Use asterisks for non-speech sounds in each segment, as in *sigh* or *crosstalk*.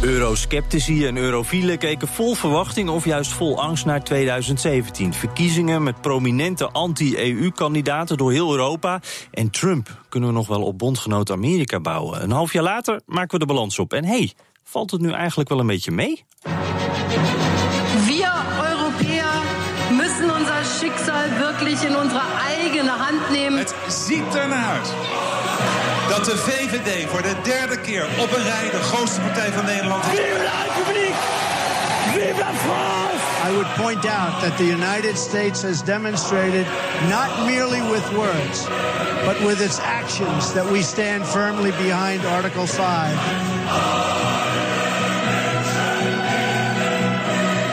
Eurosceptici en eurofielen keken vol verwachting of juist vol angst naar 2017. Verkiezingen met prominente anti-EU-kandidaten door heel Europa. En Trump kunnen we nog wel op bondgenoot Amerika bouwen. Een half jaar later maken we de balans op. En hey, valt het nu eigenlijk wel een beetje mee? Wir Europäer müssen unser Schicksal wirklich in unsere eigene Hand nemen. Het ziet ernaar uit dat de VVD voor de derde keer op een rij de grootste partij van Nederland is. Vive la République! Vive la France! I would point out that the United States has demonstrated not merely with words, but with its actions that we stand firmly behind Article 5.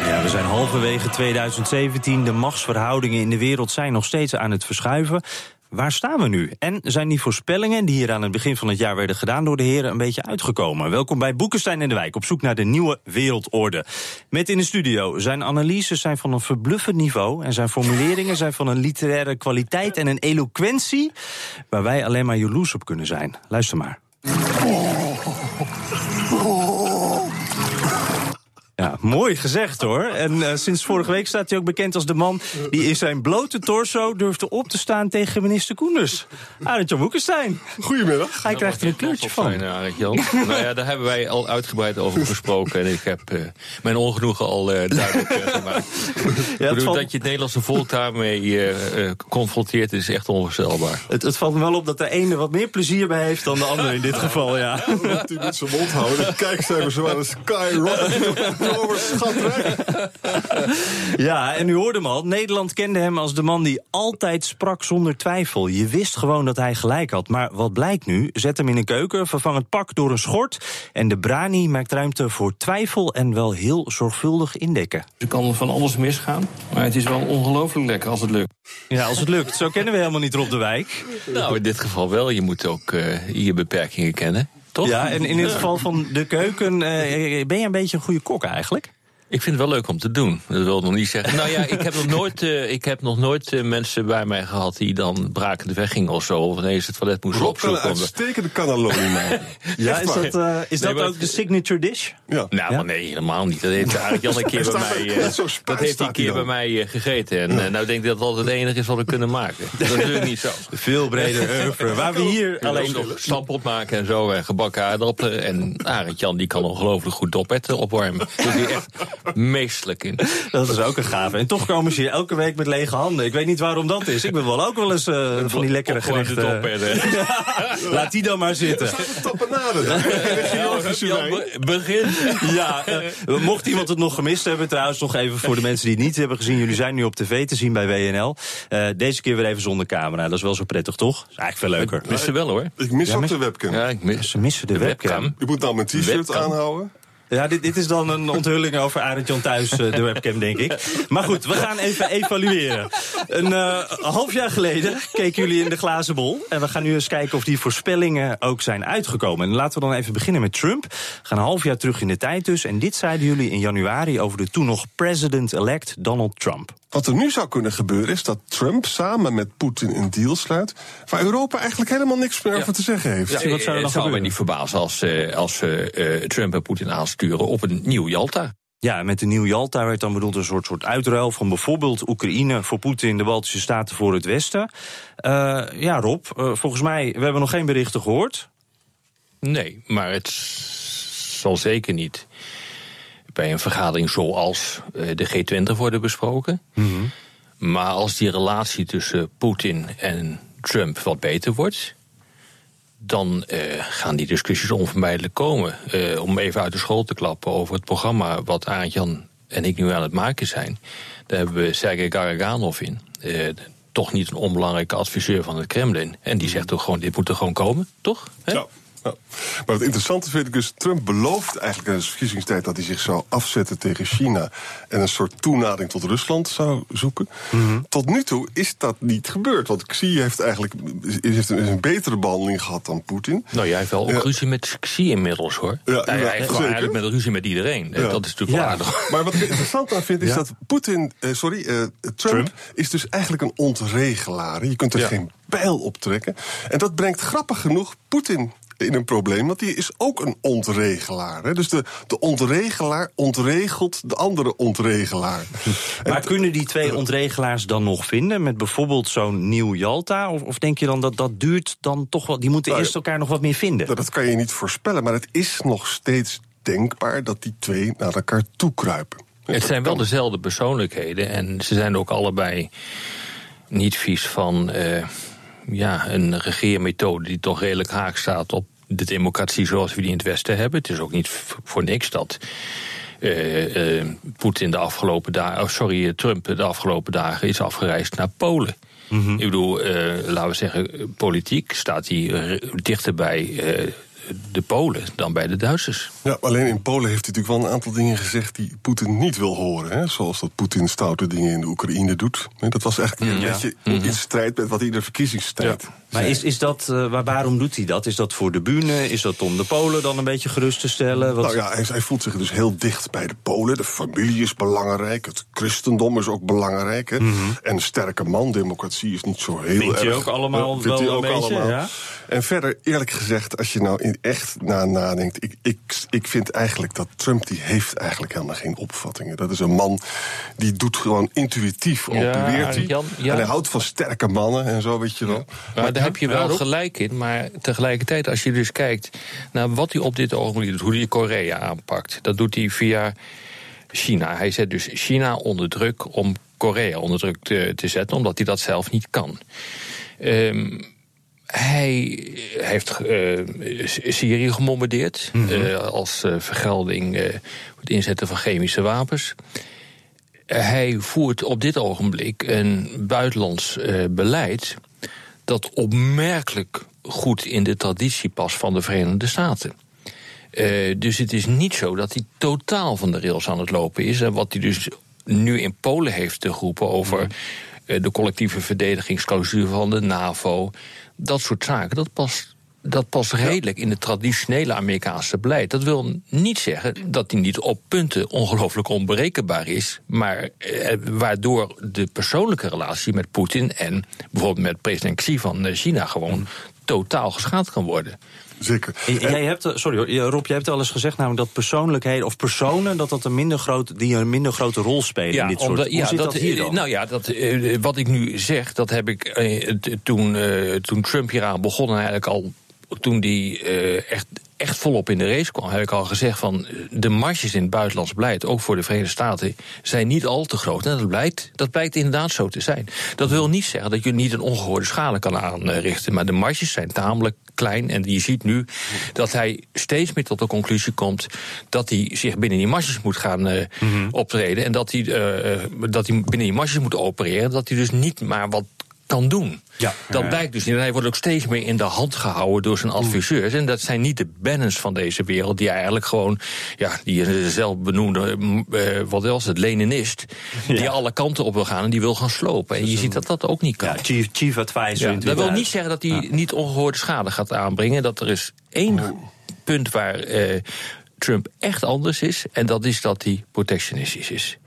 Ja, we zijn halverwege 2017. De machtsverhoudingen in de wereld zijn nog steeds aan het verschuiven. Waar staan we nu? En zijn die voorspellingen die hier aan het begin van het jaar werden gedaan door de heren een beetje uitgekomen? Welkom bij Boekenstein in de Wijk op zoek naar de nieuwe wereldorde. Met in de studio zijn analyses zijn van een verbluffend niveau en zijn formuleringen zijn van een literaire kwaliteit en een eloquentie waar wij alleen maar jaloers op kunnen zijn. Luister maar. *laughs* Ja, mooi gezegd hoor. En uh, sinds vorige week staat hij ook bekend als de man die in zijn blote torso durfde op te staan tegen minister Koenders. Arend Jan Boekenstein. Goedemiddag. Hij krijgt er een kleurtje van. Fijn, Arend Jan. nou ja, daar hebben wij al uitgebreid over gesproken. En ik heb uh, mijn ongenoegen al uh, duidelijk gemaakt. *laughs* Ja, bedoel, valt... Dat je het Nederlandse volk daarmee confronteert is echt onvoorstelbaar. Het, het, valt me wel op dat de ene wat meer plezier bij heeft dan de andere in dit geval, ja. ja moet hij met zijn mond houden. De kijkcijfers waren skyrocket. *laughs* *laughs* ja, en u hoorde hem al. Nederland kende hem als de man die altijd sprak zonder twijfel. Je wist gewoon dat hij gelijk had. Maar wat blijkt nu? Zet hem in een keuken, vervang het pak door een schort... en de brani maakt ruimte voor twijfel en wel heel zorgvuldig indekken. Er kan van alles misgaan, maar het is wel ongelooflijk lekker als het lukt. Ja, als het lukt. Zo kennen we helemaal niet Rob de Wijk. Nou, in dit geval wel. Je moet ook uh, je beperkingen kennen. Toch? Ja, en in het geval van de keuken, uh, ben je een beetje een goede kok eigenlijk? Ik vind het wel leuk om te doen. Dat wil nog niet zeggen. Nou ja, ik heb nog nooit, uh, ik heb nog nooit uh, mensen bij mij gehad die dan brakend weggingen of zo. Of ineens het toilet moesten opzoeken. Een uitstekende cannelloni maken. *laughs* ja, is dat, uh, is nee, dat ook de signature dish? Ja. Nou, ja? nee, helemaal niet. Dat heeft eigenlijk Jan een *laughs* keer bij mij. dat heeft hij een keer bij mij gegeten. En ja. nou denk ik dat dat het enige is wat we kunnen maken. Dat is natuurlijk niet zo. *laughs* Veel breder oeuvre. Waar we hier alleen nog stampot maken en zo. En gebakken aardappelen. En Arend Jan die kan ongelooflijk goed dopetten opwarmen. Dat is echt meestelijk in. Dat is ook een gave. En toch komen ze hier elke week met lege handen. Ik weet niet waarom dat is. Ik ben wel ook wel eens uh, van die lekkere gerechten. *laughs* Laat die dan maar zitten. Begin. Ja, uh, mocht iemand het nog gemist hebben, trouwens nog even voor de mensen die het niet hebben gezien. Jullie zijn nu op tv te zien bij WNL. Uh, deze keer weer even zonder camera. Dat is wel zo prettig, toch? Dat is eigenlijk veel leuker. Ik mis ze wel hoor. Ik mis ja, ook de webcam. Ja, ik mis, ze missen de, de webcam. webcam. Je moet nou mijn t-shirt aanhouden. Ja, dit, dit is dan een onthulling over Arend Jan Thuis, de webcam, denk ik. Maar goed, we gaan even evalueren. Een uh, half jaar geleden keken jullie in de glazen bol. En we gaan nu eens kijken of die voorspellingen ook zijn uitgekomen. En laten we dan even beginnen met Trump. We gaan een half jaar terug in de tijd dus. En dit zeiden jullie in januari over de toen nog president-elect Donald Trump. Wat er nu zou kunnen gebeuren is dat Trump samen met Poetin een deal sluit... waar Europa eigenlijk helemaal niks meer ja. over te zeggen heeft. Ja, wat zou er dan het zou me niet verbazen als, uh, als uh, Trump en Poetin aansturen op een nieuw Jalta. Ja, met de nieuw Jalta werd dan bedoeld een soort, soort uitruil van bijvoorbeeld Oekraïne voor Poetin, de Baltische Staten voor het Westen. Uh, ja, Rob, uh, volgens mij, we hebben nog geen berichten gehoord. Nee, maar het zal zeker niet bij een vergadering zoals uh, de G20 worden besproken. Mm -hmm. Maar als die relatie tussen Poetin en Trump wat beter wordt, dan uh, gaan die discussies onvermijdelijk komen. Uh, om even uit de school te klappen over het programma wat Arend-Jan en ik nu aan het maken zijn. Daar hebben we Sergei Garaganov in. Uh, toch niet een onbelangrijke adviseur van het Kremlin. En die zegt toch gewoon, dit moet er gewoon komen, toch? He? Ja. Maar het interessante vind ik dus, Trump belooft eigenlijk in zijn verkiezingstijd dat hij zich zou afzetten tegen China en een soort toenadering tot Rusland zou zoeken. Mhm. Tot nu toe is dat niet gebeurd, want Xi heeft eigenlijk heeft een, een betere behandeling gehad dan Poetin. Nou, jij heeft wel ook Ja. ruzie met Xi inmiddels, hoor. Ja, ja, hij heeft zeker. eigenlijk met ruzie met iedereen. Ja. Dat is natuurlijk wel aardig. Maar wat ik interessant aan vind is Ja. dat Poetin, eh, sorry, eh, Trump, Trump. is dus eigenlijk een ontregelaar. Je kunt er Ja. geen pijl op trekken. En dat brengt grappig genoeg Poetin in een probleem, want die is ook een ontregelaar. Hè? Dus de, de ontregelaar ontregelt de andere ontregelaar. En Maar kunnen die twee ontregelaars dan nog vinden? Met bijvoorbeeld zo'n nieuw Jalta? Of, of denk je dan dat dat duurt dan toch wel... Die moeten Nou, eerst elkaar nog wat meer vinden? Dat kan je niet voorspellen, maar het is nog steeds denkbaar dat die twee naar elkaar toe kruipen. Het zijn wel dezelfde persoonlijkheden en ze zijn ook allebei niet vies van eh, ja, een regeermethode die toch redelijk haak staat op de democratie zoals we die in het Westen hebben. Het is ook niet voor niks dat eh, eh, Poetin de afgelopen dagen, oh, sorry, Trump de afgelopen dagen is afgereisd naar Polen. Ik bedoel, eh, laten we zeggen, politiek staat hij eh, dichter bij eh, de Polen dan bij de Duitsers. Ja, alleen in Polen heeft hij natuurlijk wel een aantal dingen gezegd die Poetin niet wil horen. Hè? Zoals dat Poetin stoute dingen in de Oekraïne doet. Dat was eigenlijk een Ja. beetje in strijd met wat hij in de verkiezingstijd Ja. Maar is, is dat, eh, waar, waarom doet hij dat? Is dat voor de bühne? Is dat om de Polen dan een beetje gerust te stellen? Wat- Nou ja, hij, hij voelt zich dus heel dicht bij de Polen. De familie is belangrijk. Het christendom is ook belangrijk. Hè? En een sterke man, democratie is niet zo heel Mhm. Vindt erg. hij ook allemaal vindt wel hij een ook beetje, allemaal. ja? En verder, eerlijk gezegd, als je nou in echt na nadenkt... Ik, ik, ik vind eigenlijk dat Trump, die heeft eigenlijk helemaal geen opvattingen. Dat is een man die doet gewoon intuïtief, Ja, opereert hij. Jan, ja. En hij houdt van sterke mannen en zo, weet je wel. Maar daar heb je wel gelijk in. Maar tegelijkertijd, als je dus kijkt naar wat hij op dit ogenblik doet, hoe hij Korea aanpakt, dat doet hij via China. Hij zet dus China onder druk om Korea onder druk te, te zetten, omdat hij dat zelf niet kan. Ehm, hij heeft eh, Syrië gemombardeerd eh, als eh, vergelding voor het inzetten van chemische wapens. Hij voert op dit ogenblik een buitenlands beleid dat opmerkelijk goed in de traditie past van de Verenigde Staten. Dus het is niet zo dat hij totaal van de rails aan het lopen is. En wat hij dus nu in Polen heeft te geroepen over eh, de collectieve verdedigingsclausule van de NAVO. Dat soort zaken, dat past. Dat past redelijk in het traditionele Amerikaanse beleid. Dat wil niet zeggen dat hij niet op punten ongelooflijk onberekenbaar is. Maar eh, waardoor de persoonlijke relatie met Poetin en bijvoorbeeld met president Xi van eh, China gewoon totaal geschaad kan worden. Zeker. En Jij hebt, eh, sorry hoor, ja, Rob, jij hebt al eens gezegd namelijk dat persoonlijkheden of personen dat dat een minder groot, die een minder grote rol spelen in dit soort. Hoe zit dat, hier eh, dan? Nou ja, dat, eh, wat ik nu zeg, dat heb ik eh, toen, eh, toen Trump hieraan begon, en eigenlijk al toen die eh, echt, echt volop in de race kwam, heb ik al gezegd van eh, de marges in het buitenlands beleid, ook voor de Verenigde Staten, zijn niet al te groot. En dat blijkt, dat blijkt inderdaad zo te zijn. Dat wil niet zeggen dat je niet een ongehoorde schade kan aanrichten, maar de marges zijn tamelijk klein. En je ziet nu dat hij steeds meer tot de conclusie komt dat hij zich binnen die marges moet gaan eh, optreden. En dat hij, dat hij binnen die marges moet opereren. Dat hij dus niet maar wat kan doen. Ja. Dat blijkt dus niet. En hij wordt ook steeds meer in de hand gehouden door zijn adviseurs. En dat zijn niet de Bannons van deze wereld, die eigenlijk gewoon, ja, die zelf benoemde, eh, wat was het, Leninist, die alle kanten op wil gaan en die wil gaan slopen. En je ziet dat dat ook niet kan. ja, chief, chief advisor. Ja, dat wil 2000. niet zeggen dat hij niet ongehoorde schade gaat aanbrengen. Dat er is één punt waar eh, Trump echt anders is. En dat is dat hij protectionistisch is.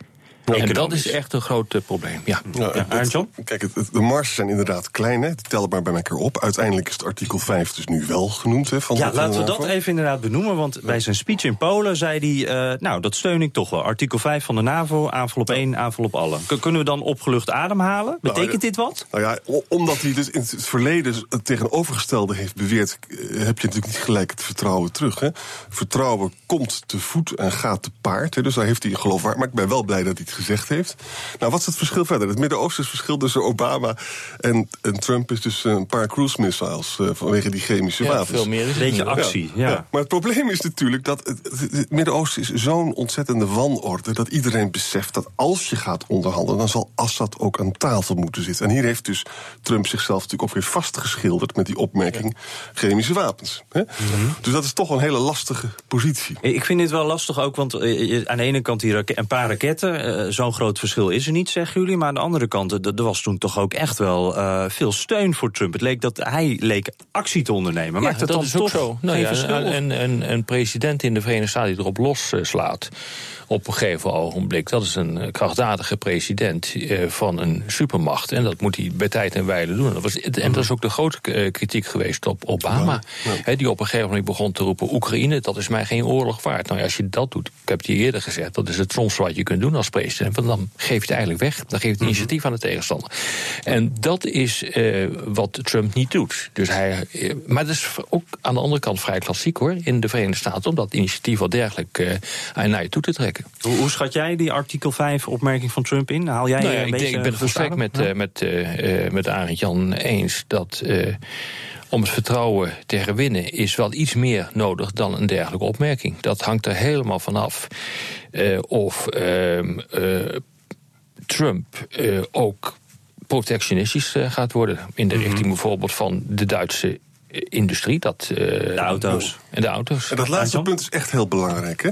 En dat is echt een groot eh, probleem. Ja. Het- Jan? Kijk, het, het- de marges zijn inderdaad klein. Hè. Het telt maar bij elkaar op. Uiteindelijk is het artikel 5 dus nu wel genoemd. Hè, van Ja, de laten we dat even inderdaad benoemen. Want bij zijn speech in Polen zei hij... eh, nou, dat steun ik toch wel. Artikel 5 van de NAVO, aanval op één, aanval op alle. K- kunnen we dan opgelucht ademhalen? Betekent ja. dit wat? Nou ja, omdat hij dus in het verleden het tegenovergestelde heeft beweerd, eh, heb je natuurlijk niet gelijk het vertrouwen terug. Hè. Vertrouwen komt te voet en gaat te paard. Hè. Dus daar heeft hij geloof Maar ik ben wel blij dat hij het gezegd heeft. Nou, wat is het verschil verder? Het Midden-Oosten verschil tussen Obama en, en Trump is dus een paar cruise missiles uh, vanwege die chemische Ja, wapens. veel meer is het Beetje actie, ja. Maar het probleem is natuurlijk dat het, het- het Midden-Oosten is zo'n ontzettende wanorde dat iedereen beseft dat als je gaat onderhandelen, dan zal Assad ook aan tafel moeten zitten. En hier heeft dus Trump zichzelf natuurlijk ook weer vastgeschilderd met die opmerking chemische wapens. Hè? Dus dat is toch een hele lastige positie. Ik vind dit wel lastig ook, want eh, aan de ene kant die een paar raketten, eh, zo'n groot verschil is er niet, zeggen jullie. Maar aan de andere kant, er was toen toch ook echt wel eh, veel steun voor Trump. Het leek dat hij leek actie te ondernemen. Maakt ja, dat dan is ook toch zo. Nou ja, een, een, een, president in de Verenigde Staten die erop loslaat op een gegeven ogenblik, dat is een eh, krachtdadige president eh, van een supermacht. En dat moet hij bij tijd en wijle doen. Dat was, en dat is ook de grote eh, kritiek geweest op Obama. Die op een gegeven moment begon te roepen: Oekraïne, dat is mij geen oorlog waard. Nou als je dat doet, ik heb het je eerder gezegd, dat is het soms wat je kunt doen als president. Want dan geef je het eigenlijk weg. Dan geef je het initiatief aan de tegenstander. En dat is wat Trump niet doet. Dus hij, maar dat is ook aan de andere kant vrij klassiek hoor, in de Verenigde Staten, om dat initiatief wel dergelijk eh, naar je toe te trekken. Hoe, hoe schat jij die artikel 5 opmerking van Trump in? Haal jij Nou ja, een ik, beetje denk, ik ben het volstrekt met, verstaan? eh, met, eh, met Arend Jan eens dat om het vertrouwen te herwinnen is wel iets meer nodig dan een dergelijke opmerking. Dat hangt er helemaal vanaf eh of ehm, eh, Trump ook protectionistisch gaat worden. In Mhm. de richting bijvoorbeeld van de Duitse industrie. Dat, De auto's. En de auto's. En dat laatste punt is echt heel belangrijk. Hè?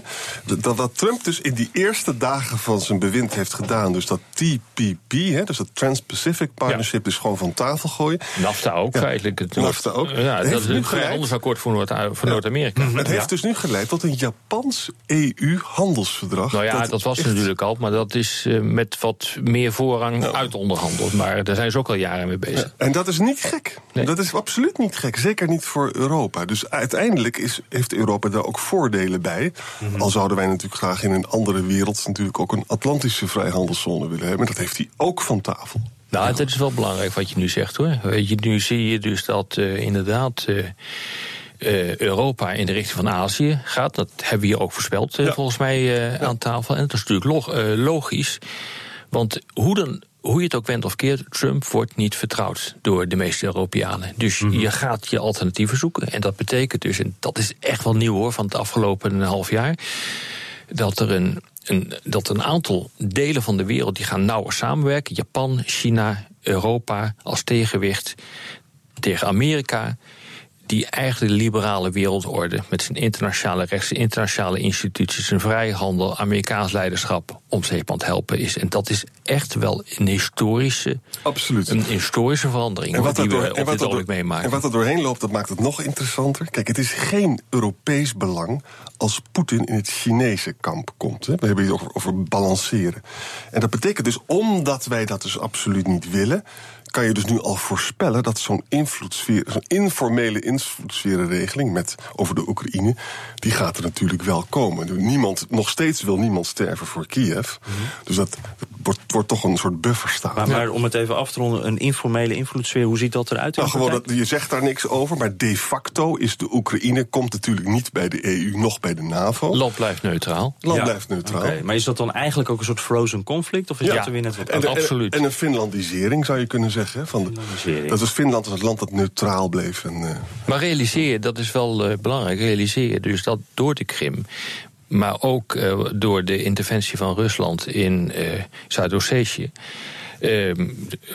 Dat wat Trump dus in die eerste dagen van zijn bewind heeft gedaan, dus dat TPP, hè, dus dat Trans-Pacific Partnership, dus gewoon van tafel gooien. NAFTA ook Ja, feitelijk. Het NAFTA ook. Ja, Heeft dat is nu een vrijhandelsakkoord voor Noord- voor Noord-Amerika. Het heeft dus nu geleid tot een Japans EU-handelsverdrag. Nou ja, dat, was echt- natuurlijk al, maar dat is eh, met wat meer voorrang uitonderhandeld. Maar daar zijn ze ook al jaren mee bezig. En dat is niet gek. Nee. Dat is absoluut niet gek. Zeker niet voor Europa. Dus uiteindelijk is, heeft Europa daar ook voordelen bij. Mhm. Al zouden wij natuurlijk graag in een andere wereld natuurlijk ook een Atlantische vrijhandelszone willen hebben. Dat heeft hij ook van tafel. Nou, dat is wel belangrijk wat je nu zegt hoor. Weet je, nu zie je dus dat eh, inderdaad. eh, eh, Europa in de richting van Azië gaat. Dat hebben we hier ook voorspeld, Ja. volgens mij, eh, aan tafel. En dat is natuurlijk log- eh, logisch. Want hoe, dan, hoe je het ook went of keert, Trump wordt niet vertrouwd door de meeste Europeanen. Dus je gaat je alternatieven zoeken. En dat betekent dus, en dat is echt wel nieuw hoor, van het afgelopen half jaar, dat er een, een, dat een aantal delen van de wereld die gaan nauwer samenwerken. Japan, China, Europa als tegenwicht tegen Amerika die eigenlijk de liberale wereldorde met zijn internationale rechten, internationale instituties, zijn vrijhandel, Amerikaans leiderschap om zeep helpen is. En dat is echt wel een historische, Absoluut. een historische verandering hoor, die er door- we op dit ogenblik meemaken. en wat er doorheen loopt, dat maakt het nog interessanter. Kijk, het is geen Europees belang als Poetin in het Chinese kamp komt. Hè. We hebben het over, over balanceren. En dat betekent dus, omdat wij dat dus absoluut niet willen... kan je dus nu al voorspellen dat zo'n zo'n informele invloedssferenregeling met over de Oekraïne... die gaat er natuurlijk wel komen. Niemand, nog steeds wil niemand sterven voor Kiev. Dus dat wordt, wordt toch een soort bufferstaat. Maar, maar om het even af te ronden, een informele invloedssfeer, hoe ziet dat eruit? Nou, gewoon dat, je zegt daar niks over, maar de facto is de Oekraïne komt natuurlijk niet bij de EU, nog bij de NAVO. Land blijft neutraal. Land Ja. blijft neutraal. Oké, Maar is dat dan eigenlijk ook een soort frozen conflict? Of is Ja. dat er weer net wat En, Absoluut. En, een Finlandisering zou je kunnen zeggen. Van de, dat was Finland als het land dat neutraal bleef. En, eh, Maar realiseer je, dat is wel eh, belangrijk, realiseer je dus dat door de Krim, maar ook eh, door de interventie van Rusland in eh Zuid-Ossetië. eh,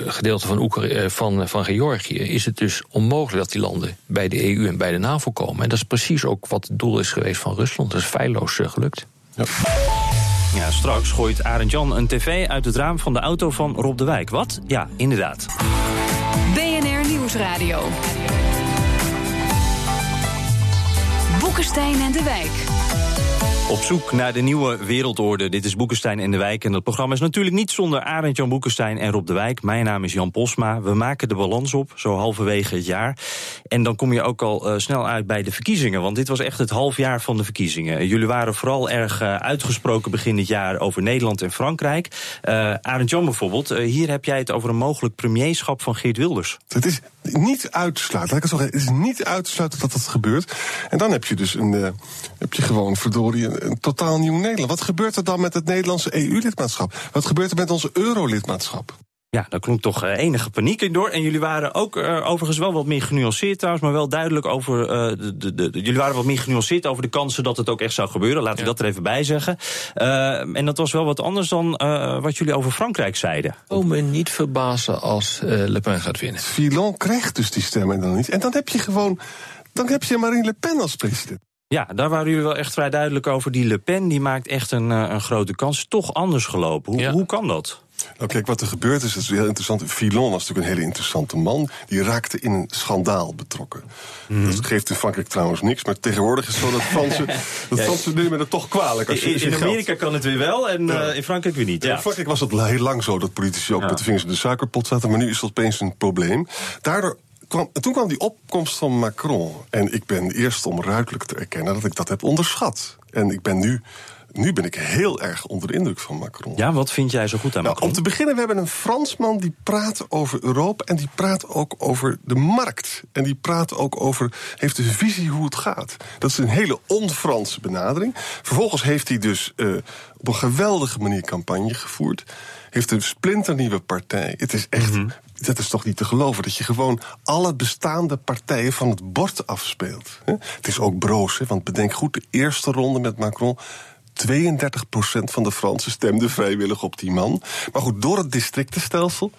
gedeelte van, Oekra- eh, van, van Georgië, is het dus onmogelijk dat die landen bij de EU en bij de NAVO komen. En dat is precies ook wat het doel is geweest van Rusland. Dat is feilloos gelukt. Ja, straks gooit Arend Jan een tv uit het raam van de auto van Rob de Wijk. Wat? Ja, inderdaad. BNR Nieuwsradio. Boekenstein en de Wijk. Op zoek naar de nieuwe wereldorde. Dit is Boekenstein en de Wijk. En dat programma is natuurlijk niet zonder Arend Jan Boekenstein en Rob de Wijk. Mijn naam is Jan Posma. We maken de balans op, zo halverwege het jaar. En dan kom je ook al eh, snel uit bij de verkiezingen. Want dit was echt het halfjaar van de verkiezingen. Jullie waren vooral erg eh, uitgesproken begin dit jaar over Nederland en Frankrijk. Eh Arend Jan bijvoorbeeld, hier heb jij het over een mogelijk premierschap van Geert Wilders. het is niet uit te sluiten. Laat ik het zo zeggen, het is niet uit te sluiten dat dat gebeurt. En dan heb je dus een, uh, heb je gewoon verdorie een, een, totaal nieuw Nederland. Wat gebeurt er dan met het Nederlandse EU-lidmaatschap? Wat gebeurt er met onze euro-lidmaatschap? Ja, daar klonk toch uh, enige paniek in door. En jullie waren ook uh, overigens wel wat meer genuanceerd trouwens, maar wel duidelijk over. Uh, de, de, de, jullie waren wat meer genuanceerd over de kansen dat het ook echt zou gebeuren. Laten we ja. dat er even bij zeggen. en dat was wel wat anders dan wat jullie over Frankrijk zeiden. Oh, me niet verbazen als Le Pen gaat winnen. Fillon krijgt dus die stemmen dan niet. En dan heb je gewoon. Dan heb je Marine Le Pen als president. Ja, daar waren jullie wel echt vrij duidelijk over. Die Le Pen die maakt echt een, een grote kans. Toch anders gelopen. Hoe, ja. hoe kan dat? Nou, kijk, wat er gebeurd is, dat is heel interessant. Filon was natuurlijk een hele interessante man. Die raakte in een schandaal betrokken. Mm. Dat geeft in Frankrijk trouwens niks. Maar tegenwoordig is het zo dat Fransen, *laughs* dat. Fransen nemen het toch kwalijk. Als je, in, in Amerika geld. kan het weer wel en ja. uh, in Frankrijk weer niet. Ja. In Frankrijk was het heel lang zo dat politici ook met de vingers in de suikerpot zaten. Maar nu is dat opeens een probleem. Daardoor Kwam, toen kwam die opkomst van Macron. En ik ben eerst om ruidelijk te erkennen dat ik dat heb onderschat. En ik ben nu nu ben ik heel erg onder de indruk van Macron. Ja, wat vind jij zo goed aan nou, Macron? Om te beginnen, we hebben een Fransman die praat over Europa... en die praat ook over de markt. En die praat ook over, heeft een visie hoe het gaat. Dat is een hele on-Franse benadering. Vervolgens heeft hij dus uh, op een geweldige manier campagne gevoerd. Heeft een splinternieuwe partij. Het is echt... Mm -hmm. Dat is toch niet te geloven dat je gewoon alle bestaande partijen van het bord afspeelt. Het is ook broos, want bedenk goed, de eerste ronde met Macron 32% van de Fransen stemde vrijwillig op die man. Maar goed, door het districtenstelsel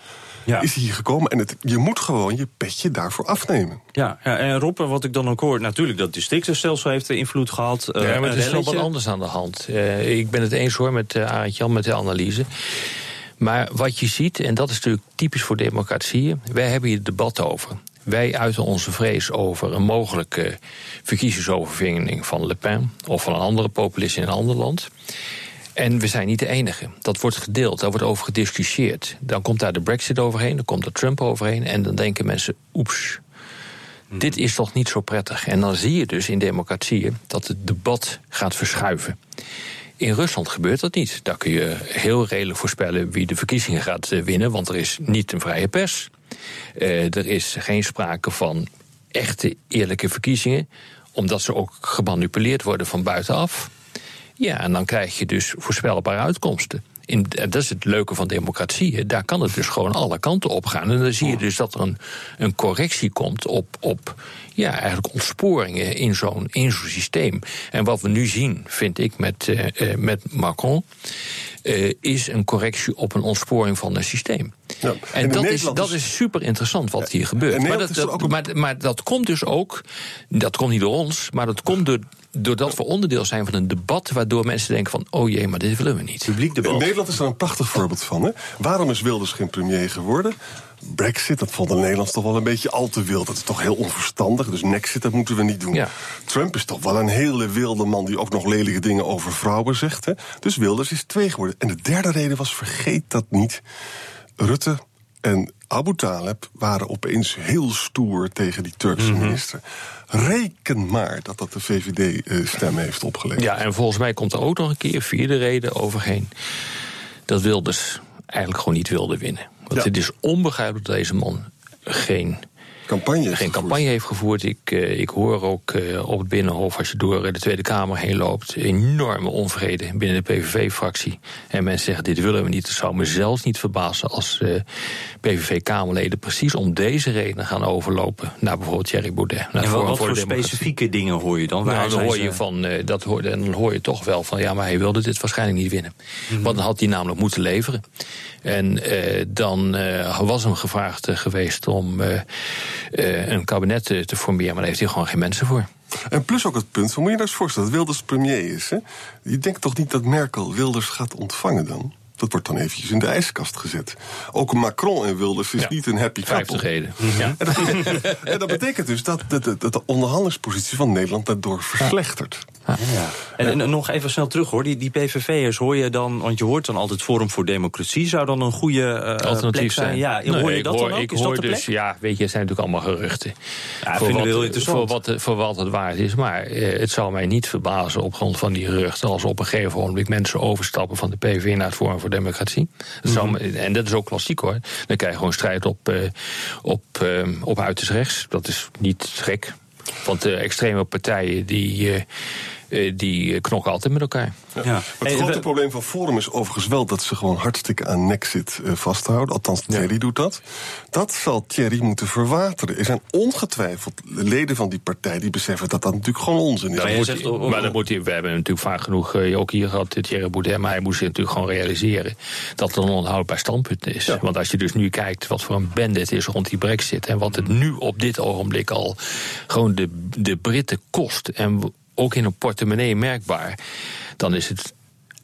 ja. is hij hier gekomen. En het, je moet gewoon je petje daarvoor afnemen. Ja, ja en Rob, wat ik dan ook hoor... natuurlijk dat districtenstelsel heeft invloed gehad. Uh, ja, maar er is wel wat anders aan de hand. Uh, ik ben het eens hoor met uh, Arend Jan met de analyse. Maar wat je ziet, en dat is natuurlijk typisch voor democratieën... wij hebben hier debat over. Wij uiten onze vrees over een mogelijke verkiezingsoverwinning van Le Pen of van een andere populist in een ander land. En we zijn niet de enige. Dat wordt gedeeld, daar wordt over gediscussieerd. Dan komt daar de Brexit overheen, dan komt er Trump overheen. En dan denken mensen: oeps, dit is toch niet zo prettig. En dan zie je dus in democratieën dat het debat gaat verschuiven. In Rusland gebeurt dat niet. Daar kun je heel redelijk voorspellen wie de verkiezingen gaat winnen, want er is niet een vrije pers. Uh, er is geen sprake van echte eerlijke verkiezingen, omdat ze ook gemanipuleerd worden van buitenaf. Ja, en dan krijg je dus voorspelbare uitkomsten. In, dat is het leuke van democratie. Daar kan het dus gewoon alle kanten op gaan. En dan zie je dus dat er een, een correctie komt op, op ja, eigenlijk ontsporingen in zo'n systeem. En wat we nu zien, vind ik, met, uh, met Macron. Uh, is een correctie op een ontsporing van een systeem. Ja, en, en dat, is, dat is super interessant wat hier gebeurt. Maar dat, dat, maar, maar dat komt dus ook, dat komt niet door ons, maar dat komt door, doordat we onderdeel zijn van een debat waardoor mensen denken van, oh jee, maar dit willen we niet. Publiek debat. In Nederland is er een prachtig voorbeeld van. Hè? Waarom is Wilders geen premier geworden? Brexit, dat vonden de Nederlanders toch wel een beetje al te wild. Dat is toch heel onverstandig, dus Nexit, dat moeten we niet doen. Ja. Trump is toch wel een hele wilde man die ook nog lelijke dingen over vrouwen zegt. Hè? Dus Wilders is twee geworden. En de derde reden was, vergeet dat niet, Rutte en Abu Taleb waren opeens heel stoer tegen die Turkse mm -hmm. minister. Reken maar dat dat de VVD-stem heeft opgeleverd. Ja, en volgens mij komt er ook nog een keer vierde reden overheen. Dat Wilders eigenlijk gewoon niet wilde winnen. Want ja. het is onbegrijpelijk dat deze man geen campagne heeft geen campagne heeft gevoerd. Ik, uh, ik hoor ook uh, op het Binnenhof, als je door de Tweede Kamer heen loopt, enorme onvrede binnen de PVV-fractie. En mensen zeggen: dit willen we niet. Het zou me zelfs niet verbazen als uh, PVV-Kamerleden precies om deze reden gaan overlopen naar bijvoorbeeld Thierry Baudet. Naar en wat, wat voor specifieke dingen hoor je dan? Waar nou, dan hoor je van, dat hoor, dan hoor je toch wel van ja, maar hij wilde dit waarschijnlijk niet winnen. Mm -hmm. Want dan had hij namelijk moeten leveren. En dan was hem gevraagd geweest om uh, een kabinet te, te, formeren, maar daar heeft hij gewoon geen mensen voor. En plus ook het punt, van, moet je nou eens voorstellen dat Wilders premier is. Hè? Je denkt toch niet dat Merkel Wilders gaat ontvangen dan? Dat wordt dan eventjes in de ijskast gezet. Ook Macron en Wilders is ja, niet een happy couple. Ja. En, dat, *laughs* en, dat, betekent dus dat de, de, de onderhandelingspositie van Nederland daardoor verslechtert. Ja. En, en, nog even snel terug hoor, die, die PVV'ers hoor je dan, want je hoort dan altijd Forum voor Democratie, zou dan een goede uh, Alternatief plek zijn? zijn. Ja, nee, hoor je dat hoor, dan ook? Ik Is hoor dat de dus, plek? ja, weet je, het zijn natuurlijk allemaal geruchten. Ja, voor, wat, voor, wat, voor wat het waard is. Maar uh, het zou mij niet verbazen op grond van die geruchten als op een gegeven moment mensen overstappen van de PVV naar het Forum voor democratie. Dat zou, Mhm. en dat is ook klassiek hoor. Dan krijg je gewoon strijd op, eh, op, eh, op uiterst rechts. Dat is niet gek. Want de extreme partijen die, eh, eh, die knokken altijd met elkaar. Ja. Ja. Het Hey, grote probleem van Forum is overigens wel dat ze gewoon hartstikke aan Nexit eh, vasthouden. Althans, Thierry doet dat. Dat zal Thierry moeten verwateren. Er zijn ongetwijfeld leden van die partij die beseffen dat dat natuurlijk gewoon onzin is. Maar zegt, hij- oh, oh, maar dan moet hij, we hebben natuurlijk vaak genoeg eh, ook hier gehad, Thierry Baudet, maar hij moest zich natuurlijk gewoon realiseren dat het een onhoudbaar standpunt is. Ja. Want als je dus nu kijkt wat voor een bende het is rond die brexit en wat het nu op dit ogenblik al gewoon de, de Britten kost en ook in een portemonnee merkbaar, dan is het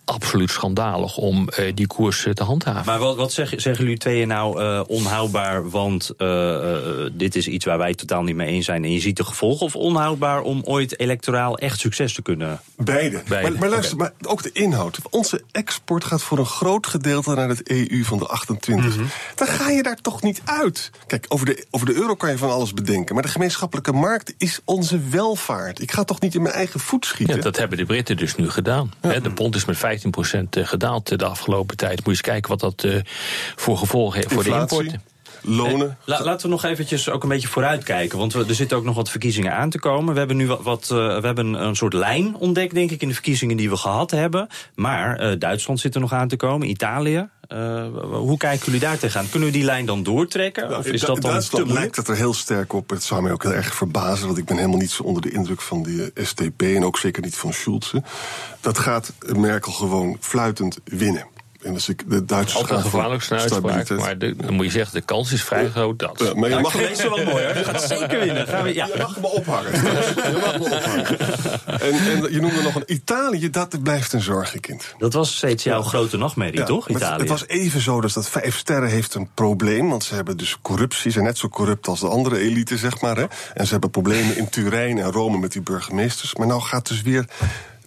absoluut schandalig om eh, die koers eh, te handhaven. Maar wat, wat zeg- zeggen jullie tweeën nou eh, onhoudbaar, want eh, eh, dit is iets waar wij totaal niet mee eens zijn en je ziet de gevolgen, of onhoudbaar om ooit electoraal echt succes te kunnen? Beide. Beide. Maar, maar luister, maar ook de inhoud. Onze export gaat voor een groot gedeelte naar het EU van de 28. Mhm. Dan ga je daar toch niet uit. Kijk, over de, over de euro kan je van alles bedenken. Maar de gemeenschappelijke markt is onze welvaart. Ik ga toch niet in mijn eigen voet schieten? Ja, dat hebben de Britten dus nu gedaan. Hè, De pond is met 15% gedaald de afgelopen tijd. Moet je eens kijken wat dat eh, voor gevolgen heeft voor de importen. Lonen. La- laten we nog eventjes ook een beetje vooruitkijken. Want we, er zitten ook nog wat verkiezingen aan te komen. We hebben nu wat, wat eh, we hebben een soort lijn ontdekt, denk ik, in de verkiezingen die we gehad hebben. Maar eh, Duitsland zit er nog aan te komen, Italië. Eh, hoe kijken jullie daar tegenaan? Kunnen we die lijn dan doortrekken? Nou, of is dat dan Duitsland lijkt het er heel sterk op. Het zou mij ook heel erg verbazen, want ik ben helemaal niet zo onder de indruk van die eh, STP en ook zeker niet van Schulze. Dat gaat Merkel gewoon fluitend winnen. En als ik de Duitsers Altijd een gevaarlijkste uitspraak. Maar de- dan moet je zeggen, de kans is vrij groot dat. Ja, maar je Ja, mag deze wel mooi hoor. Je gaat zeker winnen. Gaan we, ja. Je mag me ophangen. *laughs* Je mag me ophangen. En, en je noemde nog een Italië, dat blijft een zorgenkind. Dat was steeds jouw grote nachtmerrie, Ja, toch, maar het- Italië? Het was even zo dus dat Vijf Sterren heeft een probleem. Want ze hebben dus corruptie. Ze zijn net zo corrupt als de andere elite, zeg maar. Hè. En ze hebben problemen in Turijn en Rome met die burgemeesters. Maar nou gaat dus weer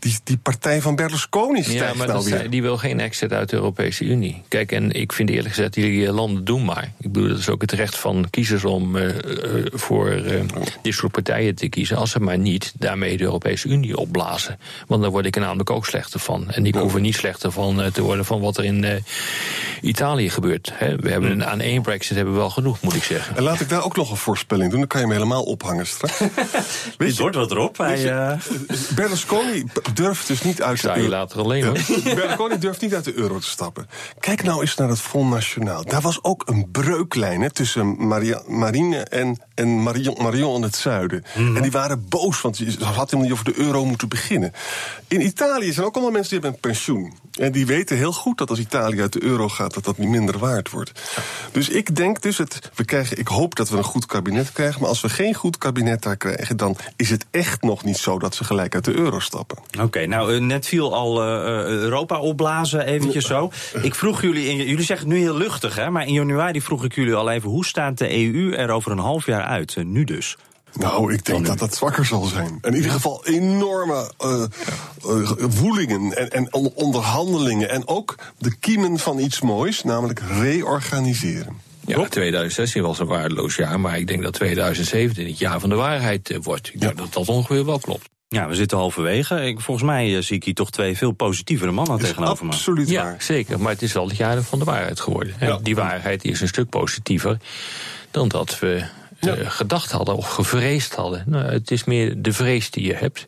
die, die partij van Berlusconi Ja, stijgt maar nou dat weer. zei- die wil geen exit uit de Europese Unie. Kijk, en ik vind eerlijk gezegd, die landen doen maar. Ik bedoel, dat is ook het recht van kiezers om eh, eh, voor eh, dit soort partijen te kiezen. Als ze maar niet daarmee de Europese Unie opblazen. Want dan word ik er namelijk ook slechter van. En ik hoef er niet slechter van te worden van wat er in eh, Italië gebeurt. Hè. We hebben een, aan één brexit hebben we wel genoeg, moet ik zeggen. En laat ik daar ook nog een voorspelling doen. Dan kan je me helemaal ophangen straks. *laughs* Dit wordt wat erop. Hij, Weet je, Berlusconi durft dus niet uit de je euro. later alleen hoor. *laughs* Berlusconi durft niet uit de euro te stappen. Kijk nou eens naar het Front National. Daar was ook een breuklijn hè, tussen Maria, Marine en, en Marion, Marion in het zuiden. En die waren boos, want ze had helemaal niet over de euro moeten beginnen. In Italië zijn ook allemaal mensen die hebben een pensioen. En die weten heel goed dat als Italië uit de euro gaat, dat dat niet minder waard wordt. Dus ik denk dus, het, we krijgen, ik hoop dat we een goed kabinet krijgen. Maar als we geen goed kabinet daar krijgen, dan is het echt nog niet zo dat ze gelijk uit de euro stappen. Oké, nou, eh, net viel al eh, eh, Europa opblazen, eventjes zo. Ik vroeg jullie, in, jullie zeggen het nu heel luchtig, hè, maar in januari vroeg ik jullie al even... hoe staat de EU er over een half jaar uit? Eh, nu dus. Nou, ik denk dat dat zwakker zal zijn. In ieder geval enorme eh, eh, woelingen en, en on- onderhandelingen. En ook de kiemen van iets moois, namelijk reorganiseren. Ja, 2016 was een waardeloos jaar, maar ik denk dat 2017 het jaar van de waarheid wordt. Ik denk dat dat ongeveer wel klopt. Ja, we zitten halverwege. Ik, volgens mij zie ik hier toch twee veel positievere mannen Is tegenover me. absoluut Ja, zeker. Maar het is wel het jaar van de waarheid geworden. En Ja. Die waarheid is een stuk positiever dan dat we eh, gedacht hadden of gevreesd hadden. Nou, het is meer de vrees die je hebt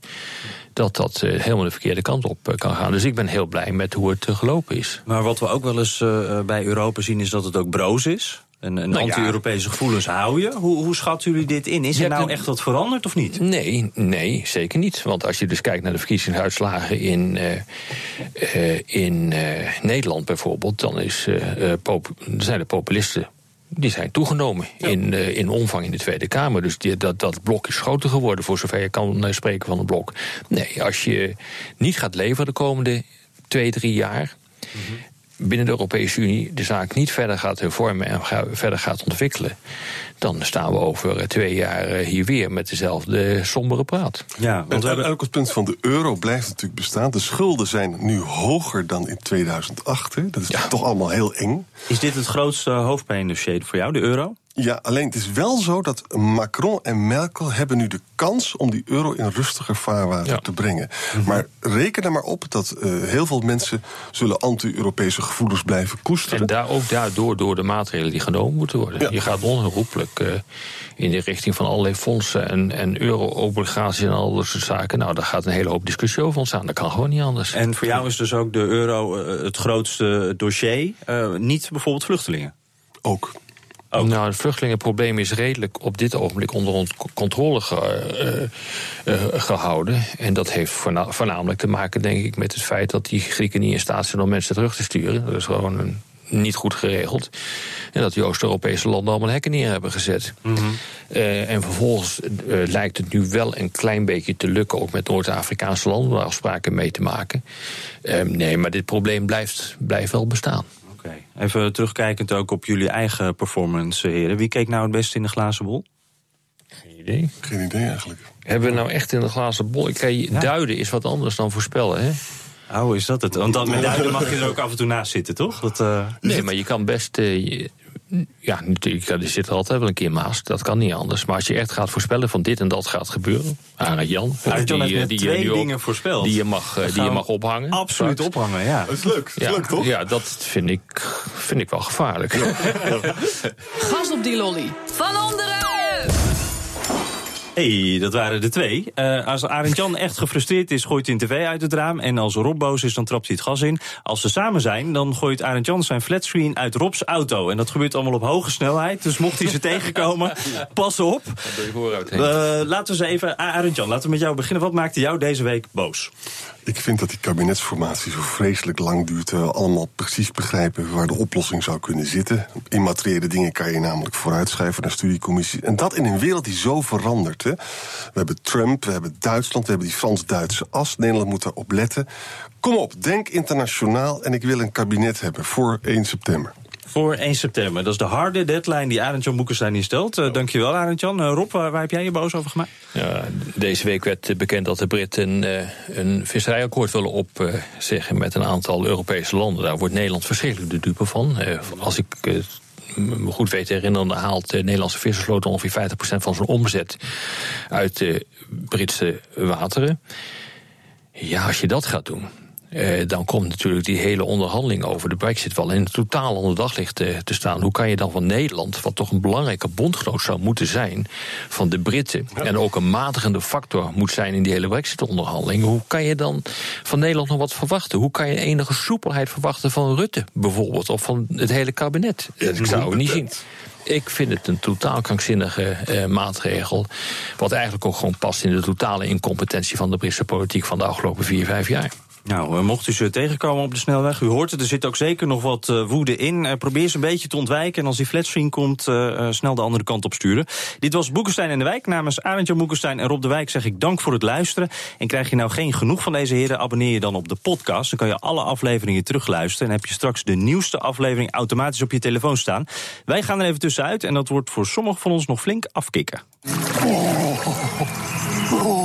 dat dat eh, helemaal de verkeerde kant op eh, kan gaan. Dus ik ben heel blij met hoe het gelopen is. Maar wat we ook wel eens bij Europa zien is dat het ook broos is. En, en Nou ja. anti-Europese gevoelens hou je. Hoe, hoe schatten jullie dit in? Is er nou echt wat veranderd of niet? Nee, nee, zeker niet. Want als je dus kijkt naar de verkiezingsuitslagen in, in Nederland bijvoorbeeld, dan is, zijn de populisten. Die zijn toegenomen in, eh, in omvang in de Tweede Kamer. Dus die, dat, dat blok is groter geworden, voor zover je kan eh, spreken van een blok. Nee, als je niet gaat leveren de komende twee, drie jaar. Binnen de Europese Unie de zaak niet verder gaat hervormen en ga- verder gaat ontwikkelen. dan staan we over eh, twee jaar eh, hier weer met dezelfde sombere praat. Ja, want we En hebben... elk het punt van de euro blijft natuurlijk bestaan. De schulden zijn nu hoger dan in 2008. Hè. Dat is toch allemaal heel eng. Is dit het grootste hoofdpijndossier voor jou, de euro? Ja, alleen het is wel zo dat Macron en Merkel hebben nu de kans om die euro in rustiger vaarwater Ja. te brengen. Maar reken er maar op dat eh, heel veel mensen zullen anti-Europese gevoelens blijven koesteren. En daar ook daardoor door de maatregelen die genomen moeten worden. Ja. Je gaat onherroepelijk eh, in de richting van allerlei fondsen en, en euro-obligaties en al dat soort zaken. Nou, daar gaat een hele hoop discussie over ontstaan. Dat kan gewoon niet anders. En voor jou is dus ook de euro eh, het grootste dossier. eh, niet bijvoorbeeld vluchtelingen. Ook. Nou, het vluchtelingenprobleem is redelijk op dit ogenblik onder controle ge- eh, eh, gehouden. En dat heeft voorna- voornamelijk te maken, denk ik, met het feit dat die Grieken niet in staat zijn om mensen terug te sturen. Dat is gewoon een, niet goed geregeld. En dat die Oost-Europese landen allemaal hekken neer hebben gezet. Eh, en vervolgens eh, lijkt het nu wel een klein beetje te lukken, ook met Noord-Afrikaanse landen, om afspraken mee te maken. Eh, nee, maar dit probleem blijft, blijft wel bestaan. Even terugkijkend ook op jullie eigen performance, heren. Wie keek nou het beste in de glazen bol? Geen idee. Geen idee eigenlijk. Hebben we nou echt in de glazen bol? Ik kan je, Duiden is wat anders dan voorspellen, hè? Oh, is dat het? Want dan met duiden mag je er ook af en toe naast zitten, toch? Dat, eh, Nee, maar je kan best. eh, je- ja, natuurlijk, er zit er altijd wel een keer maas. Dat kan niet anders. Maar als je echt gaat voorspellen van dit en dat gaat gebeuren. Arend Jan. Arend Jan heeft eh, net je twee dingen voorspeld. Die je mag, eh, die je mag ophangen. absoluut straks. ophangen, ja. Dat is leuk. Dat is Ja, leuk, toch? ja, dat vind ik, vind ik wel gevaarlijk. *laughs* Gas op die lolly. Van onderen! Hey, dat waren de twee. Eh, als Arend Jan echt gefrustreerd is, gooit hij een tv uit het raam. En als Rob boos is, dan trapt hij het gas in. Als ze samen zijn, dan gooit Arend Jan zijn flatscreen uit Rob's auto. En dat gebeurt allemaal op hoge snelheid. Dus mocht hij ze *laughs* tegenkomen, pas op. Eh, laten we eens even... Arend Jan, laten we met jou beginnen. Wat maakte jou deze week boos? Ik vind dat die kabinetsformatie zo vreselijk lang duurt. Terwijl we allemaal precies begrijpen waar de oplossing zou kunnen zitten. Immateriële dingen kan je namelijk vooruitschrijven naar studiecommissie. En dat in een wereld die zo verandert. We hebben Trump, we hebben Duitsland, we hebben die Frans-Duitse as. Nederland moet daarop letten. Kom op, denk internationaal en ik wil een kabinet hebben voor 1 september. Voor 1 september. Dat is de harde deadline die Arend Jan Boekenstein instelt. Uh, dankjewel, Arend Jan. Uh, Rob, waar, waar, heb jij je boos over gemaakt? Ja, deze week werd bekend dat de Britten een, uh, een visserijakkoord willen opzeggen met een aantal Europese landen. Daar wordt Nederland verschrikkelijk de dupe van. Uh, als ik me goed weet te herinneren, haalt de Nederlandse vissersvloot ongeveer 50% van zijn omzet uit de Britse wateren. Ja, als je dat gaat doen, uh, dan komt natuurlijk die hele onderhandeling over de brexit wel in totaal onder daglicht uh, te staan. Hoe kan je dan van Nederland, wat toch een belangrijke bondgenoot zou moeten zijn van de Britten, ja. en ook een matigende factor moet zijn in die hele brexit-onderhandeling, hoe kan je dan van Nederland nog wat verwachten? Hoe kan je enige soepelheid verwachten van Rutte bijvoorbeeld, of van het hele kabinet? Dat ik zou het niet zien. Ik vind het een totaal krankzinnige uh, maatregel. Wat eigenlijk ook gewoon past in de totale incompetentie van de Britse politiek van de afgelopen vier, vijf jaar. Nou, mocht u ze tegenkomen op de snelweg, u hoort het, er zit ook zeker nog wat uh, woede in. Uh, probeer ze een beetje te ontwijken en als die flatscreen komt, snel de andere kant op sturen. Dit was Boekenstein en de Wijk. Namens Arendtje Boekenstein en Rob de Wijk zeg ik dank voor het luisteren. En krijg je nou geen genoeg van deze heren, abonneer je dan op de podcast. Dan kan je alle afleveringen terugluisteren en heb je straks de nieuwste aflevering automatisch op je telefoon staan. Wij gaan er even tussenuit en dat wordt voor sommigen van ons nog flink afkicken. *laughs*